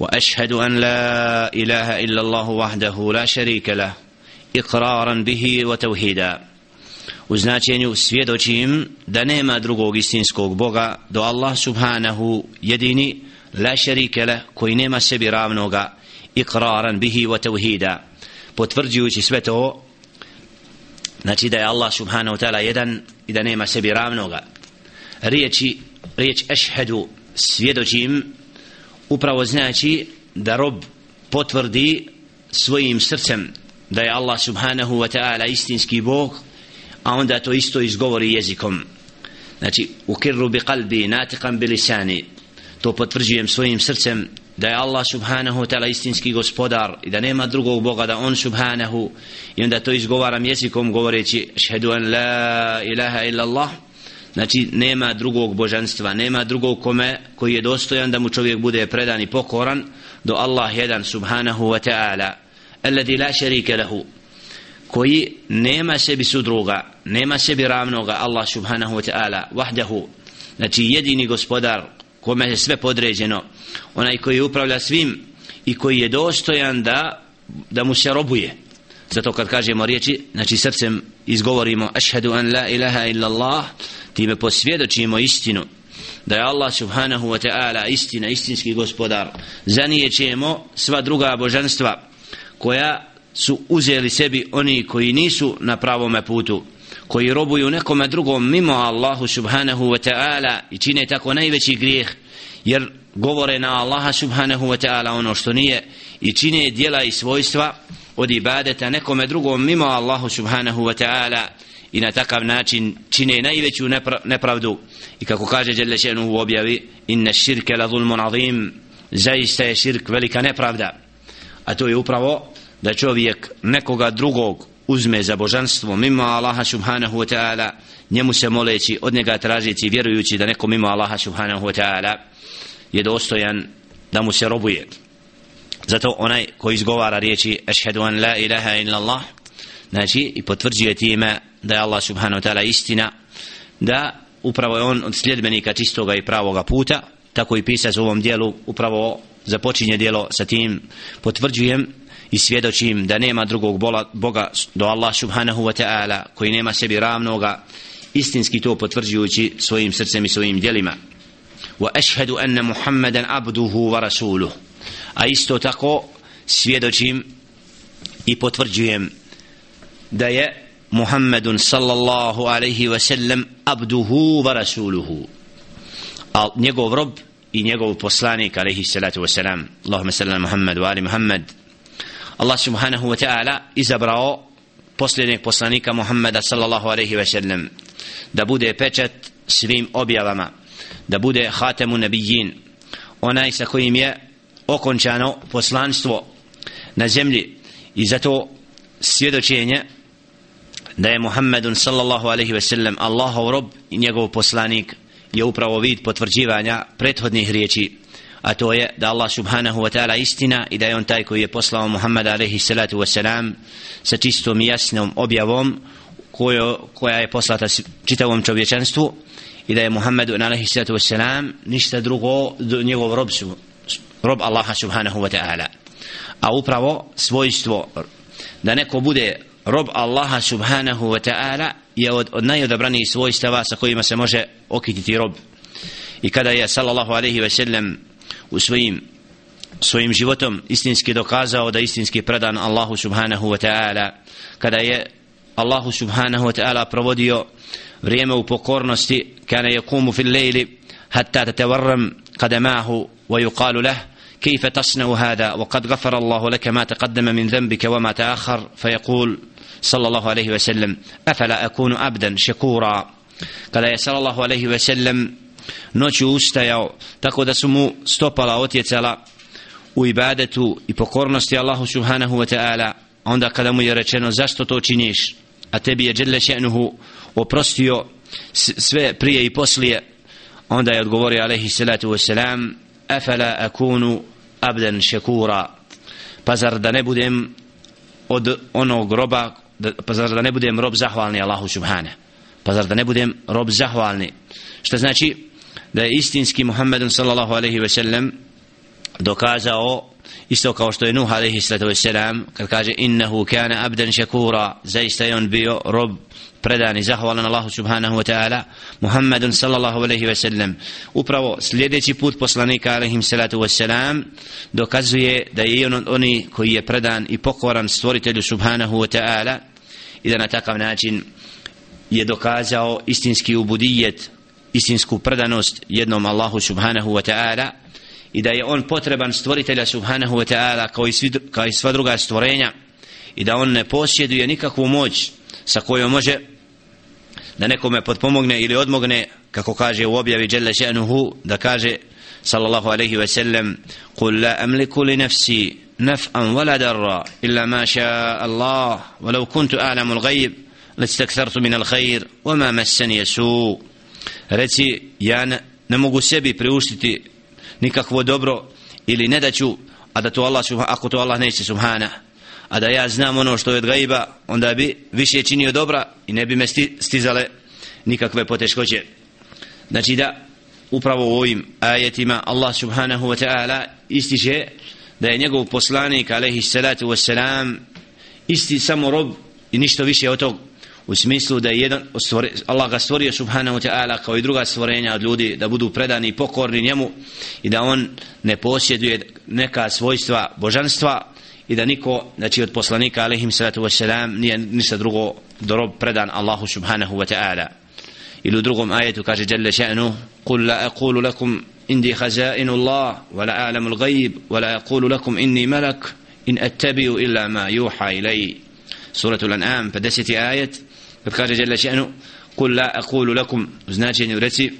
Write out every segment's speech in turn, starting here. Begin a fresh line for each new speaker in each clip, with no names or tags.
واشهد ان لا اله الا الله وحده لا شريك له اقرارا به وتوحيدا u značenju svjedočim da nema drugog istinskog Boga do Allah subhanahu jedini la šerike le koji nema sebi ravnoga ikraran bihi wa tevhida potvrđujući sve to znači da je Allah subhanahu ta'ala jedan i da nema sebi ravnoga riječi riječ ešhedu svjedočim upravo znači da rob potvrdi svojim srcem da je Allah subhanahu wa ta'ala istinski Bog a onda to isto izgovori jezikom. Znači ukirru bi kalbi natikan bi lisani. To potvrđujem svojim srcem da je Allah subhanahu wa ta'ala istinski gospodar i da nema drugog Boga da on subhanahu. I onda to izgovaram jezikom govoreći šhedu an la ilaha illa Allah znači nema drugog božanstva nema drugog kome koji je dostojan da mu čovjek bude predan i pokoran do Allah jedan subhanahu wa ta'ala. Alladhi la sharika lahu. Koji nema sebi sudruga nema sebi ravnoga Allah subhanahu wa ta'ala wahdahu. Znači jedini gospodar kome je sve podređeno onaj koji upravlja svim i koji je dostojan da da mu se robuje. Zato kad kažemo riječi znači srcem izgovorimo ašhadu an la ilaha illa Allah time posvjedočimo istinu da je Allah subhanahu wa ta'ala istina istinski gospodar. Zanijećemo sva druga božanstva koja su uzeli sebi oni koji nisu na pravome putu koji robuju nekome drugom mimo Allahu subhanahu wa ta'ala i čine tako najveći grijeh jer govore na Allaha subhanahu wa ta'ala ono što nije i čine djela i svojstva od ibadeta nekome drugom mimo Allahu subhanahu wa ta'ala i na takav način čine najveću nepra nepravdu. I kako kaže Đelešenu u objavi inna širke la zulmun azim zaista je širk velika nepravda. A to je upravo da čovjek nekoga drugog uzme za božanstvo mimo Allaha subhanahu wa ta'ala njemu se moleći od njega tražići vjerujući da neko mimo Allaha subhanahu wa ta'ala je dostojan da mu se robuje. Zato onaj koji izgovara riječi ašhedu an la ilaha illa Allah znači i potvrđuje time da je Allah subhanahu wa ta'ala istina da upravo je on od sljedbenika čistoga i pravoga puta tako i pisac u ovom dijelu upravo započinje dijelo sa tim. Potvrđujem i svjedočim da nema drugog bola, Boga do Allah subhanahu wa ta'ala koji nema sebi ravnoga istinski to potvrđujući svojim srcem i svojim djelima. Wa ashhadu anna muhammadan abduhu wa rasuluh. A isto tako svjedočim i potvrđujem da je Muhammedun sallallahu alaihi wa sallam abduhu wa rasuluhu. Al njegov rob i njegov poslanik alaihi salatu wa salam. Allahumma sallam Muhammed wa ali Muhammed Allah subhanahu wa ta'ala izabrao posljednjeg poslanika Muhammeda sallallahu alaihi wa sallam da bude pečat svim objavama da bude hatemu nabijin onaj sa kojim je okončano poslanstvo na zemlji. I zato svjedočenje da je Muhammedun sallallahu alaihi ve sellem Allahov rob i njegov poslanik je upravo vid potvrđivanja prethodnih riječi a to je da Allah subhanahu wa ta'ala istina i da je on taj koji je poslao Muhammada alaihi salatu wa salam sa čistom i jasnom objavom kojo, koja je poslata čitavom čovječanstvu i da je Muhammedu alaihi salatu wa salam ništa drugo do njegov rob su rob Allaha subhanahu wa ta'ala. A upravo svojstvo da neko bude rob Allaha subhanahu wa ta'ala je od, od najodabranijih svojstava sa kojima se može okititi rob i kada je sallallahu alaihi wa sallam u svojim svojim životom istinski dokazao da istinski predan Allahu subhanahu wa ta'ala kada je Allahu subhanahu wa ta'ala provodio vrijeme u pokornosti kana yakumu fil lejli hatta tatawarram qadamahu wa yuqalu lah كيف تصنع هذا وقد غفر الله لك ما تقدم من ذنبك وما تأخر فيقول sallallahu الله عليه وسلم afala akunu abdan shakura? Kada je sallallahu alejhi ve sellem noć ustajao tako da su mu stopala otjecala u ibadetu i pokornosti Allahu subhanahu wa ta'ala onda kada mu je rečeno zašto to činiš? A tebi je dželle šenuhu oprostio sve prije i poslije onda je odgovorio alejhi salatu ve afala akunu abdan shakura? Pa zar da ne budem od onog groba da, pa zar da ne budem rob zahvalni Allahu subhanahu pa zar da ne budem rob zahvalni? Što znači da je istinski Muhammedun sallallahu alaihi ve sellem dokazao isto kao što je Nuh alaihi sallatu wassalam kad kaže innahu kana abdan shakura zaista je on bio rob predan i zahvalan Allahu subhanahu wa ta'ala Muhammedun sallallahu alaihi wasallam. Upravo sljedeći put poslanika alaihim salatu wassalam dokazuje da je on oni koji je predan i pokoran stvoritelju subhanahu wa ta'ala i da na takav način je dokazao istinski ubudijet istinsku predanost jednom Allahu subhanahu wa ta'ala i da je on potreban stvoritelja subhanahu wa ta'ala kao, kao i sva druga stvorenja i da on ne posjeduje nikakvu moć sa kojom može da nekome potpomogne ili odmogne kako kaže u objavi Jalla še'nuhu da kaže sallallahu alaihi wa sallam قل لا أملك لنفسي نفعا ولا ضرا إلا ما شاء الله ولو كنت أعلم الغيب لاستكثرت من الخير وما مسني سوء reci ja ne mogu sebi priuštiti nikakvo dobro ili ne daću a da to Allah ako to Allah neće subhana. A da ja znam ono što je od gaiba onda bi više činio dobra i ne bi me stizale nikakve poteškoće. Znači da upravo u ovim ajetima Allah subhanahu wa ta'ala ističe da je njegov poslanik alaihi salatu wa salam isti samo rob i ništa više od toga u smislu da je jedan stvore, Allah ga stvorio subhanahu ta'ala kao i druga stvorenja od ljudi da budu predani i pokorni njemu i da on ne posjeduje neka svojstva božanstva i da niko znači od poslanika alihim salatu vesselam nije ništa drugo dorob predan Allahu subhanahu wa ta'ala. Ili u drugom ajetu kaže dželle ša'nu, jalla še'nu قل لا أقول لكم إني خزائن الله al-ghaib wa la aqulu lakum inni malak in أتبع illa ma yuha إلي سورة الأنعام فدست آية kad kaže Jelle še'nu kul la akulu lakum u značenju reci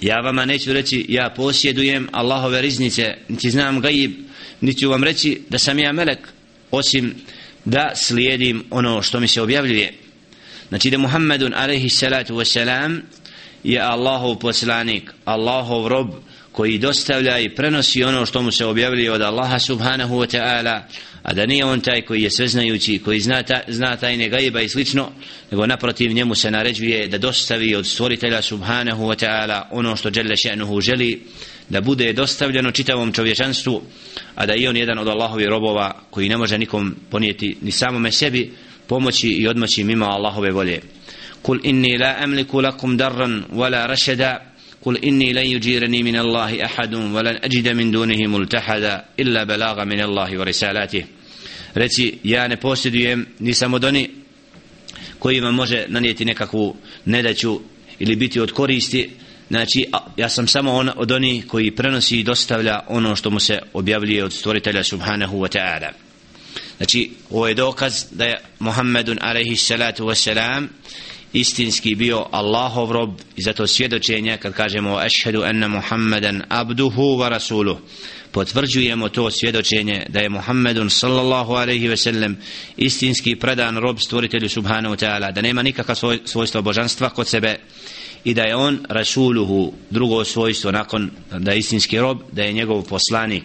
ja vama neću reći ja posjedujem Allahove riznice niti znam gajib niti ću vam reći da sam ja melek osim da slijedim ono što mi se objavljuje. Znači da Muhammedun alaihi salatu wasalam je Allahov poslanik Allahov rob koji dostavlja i prenosi ono što mu se objavljuje od Allaha subhanahu wa ta'ala a da nije on taj koji je sveznajući koji zna, ta, zna tajne gajba i slično nego naprotiv njemu se naređuje da dostavi od stvoritelja subhanahu wa ta'ala ono što žele še'nuhu želi da bude dostavljeno čitavom čovječanstvu a da je on jedan od Allahovi robova koji ne može nikom ponijeti ni samome sebi pomoći i odmoći mimo Allahove volje. Kul inni la amliku lakum darran wala rašeda قل إني لن يجيرني من الله أحد ولن أجد من دونه ملتحدا إلا بلاغ من الله ورسالاته reci ja ne posjedujem ni samo doni koji vam može nanijeti nekakvu nedaću ili biti od koristi znači ja sam samo on od oni koji prenosi i dostavlja ono što mu se objavljuje od stvoritelja subhanahu wa ta'ala znači ovo je dokaz da je Muhammedun alaihi salatu wa salam istinski bio Allahov rob i zato svjedočenje kad kažemo ešhedu enne Muhammeden abduhu wa rasuluh. Potvrđujemo to svjedočenje da je Muhammedun sallallahu alaihi ve sellem istinski predan rob stvoritelju subhanahu ta'ala da nema nikakva svoj, svojstva božanstva kod sebe i da je on rasuluhu drugo svojstvo nakon da je istinski rob da je njegov poslanik.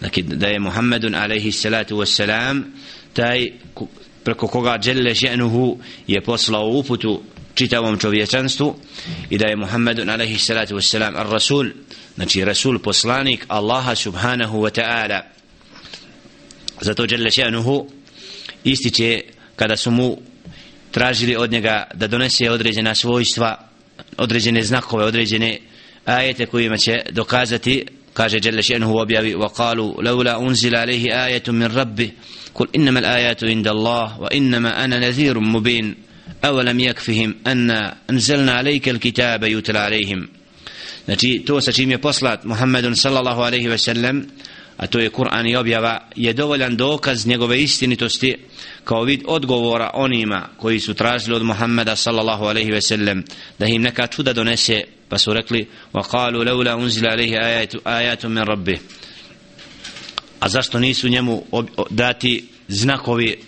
Dakle da je Muhammedun alaihi salatu wassalam taj preko koga dželle ženuhu je poslao uputu čitavom čovječanstvu i da je Muhammedun alaihi salatu wassalam ar rasul znači rasul poslanik Allaha subhanahu wa ta'ala. Zato dželle ženuhu ističe kada su mu tražili od njega da donese određena svojstva određene znakove određene ajete kojima će dokazati كاج جل شأنه وقالوا لولا أنزل عليه آية من ربه قل إنما الآيات عند الله وإنما أنا نذير مبين أولم يكفهم أن أنزلنا عليك الكتاب يتلى عليهم. نتي توسى محمد صلى الله عليه وسلم a to je Kur'an i objava, je dovoljan dokaz njegove istinitosti kao vid odgovora onima koji su tražili od Muhammeda sallallahu alaihi ve sellem da im neka čuda donese, pa su rekli, وَقَالُوا لَوْلَا أُنزِلَ عَلَيْهِ آيَاتٌ مِنْ رَبِّهِ a zašto nisu njemu dati znakovi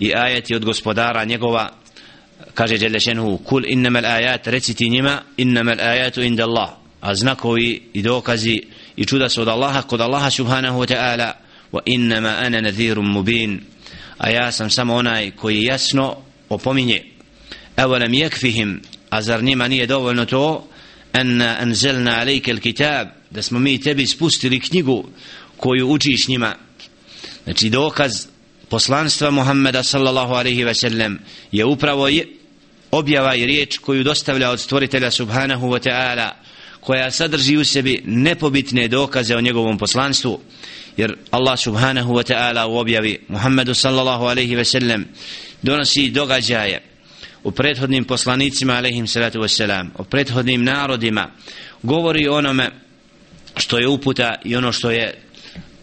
i ajeti od gospodara njegova kaže Đelešenhu kul innamal ajat reciti njima innamal ajatu inda Allah a znakovi i dokazi i čuda se od Allaha kod Allaha subhanahu wa ta'ala wa innama ana nadhirun mubin. A ja sam samo onaj koji jasno opominje. Awalam yakfihim? A zar njima nije dovoljno to? Anna anzalna alejke alkitab. Da smo mi tebi spustili knjigu koju učiš njima. Znači dokaz poslanstva Muhammeda sallallahu alaihi ve sellem je upravo je objava i riječ koju dostavlja od stvoritelja subhanahu wa ta'ala koja sadrži u sebi nepobitne dokaze o njegovom poslanstvu jer Allah subhanahu wa ta'ala u objavi Muhammedu sallallahu alaihi ve sellem donosi događaje u prethodnim poslanicima alaihim salatu wassalam o prethodnim narodima govori onome što je uputa i ono što je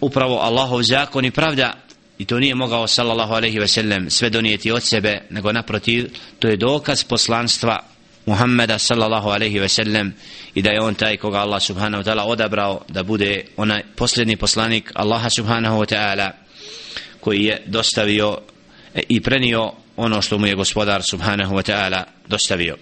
upravo Allahov zakon i pravda i to nije mogao sallallahu alaihi ve sellem sve donijeti od sebe nego naprotiv to je dokaz poslanstva Muhammeda sallallahu alaihi ve sellem i da je on taj koga Allah subhanahu wa ta'ala odabrao da bude onaj posljedni poslanik Allaha subhanahu wa ta'ala koji je dostavio e, i prenio ono što mu je gospodar subhanahu wa ta'ala dostavio.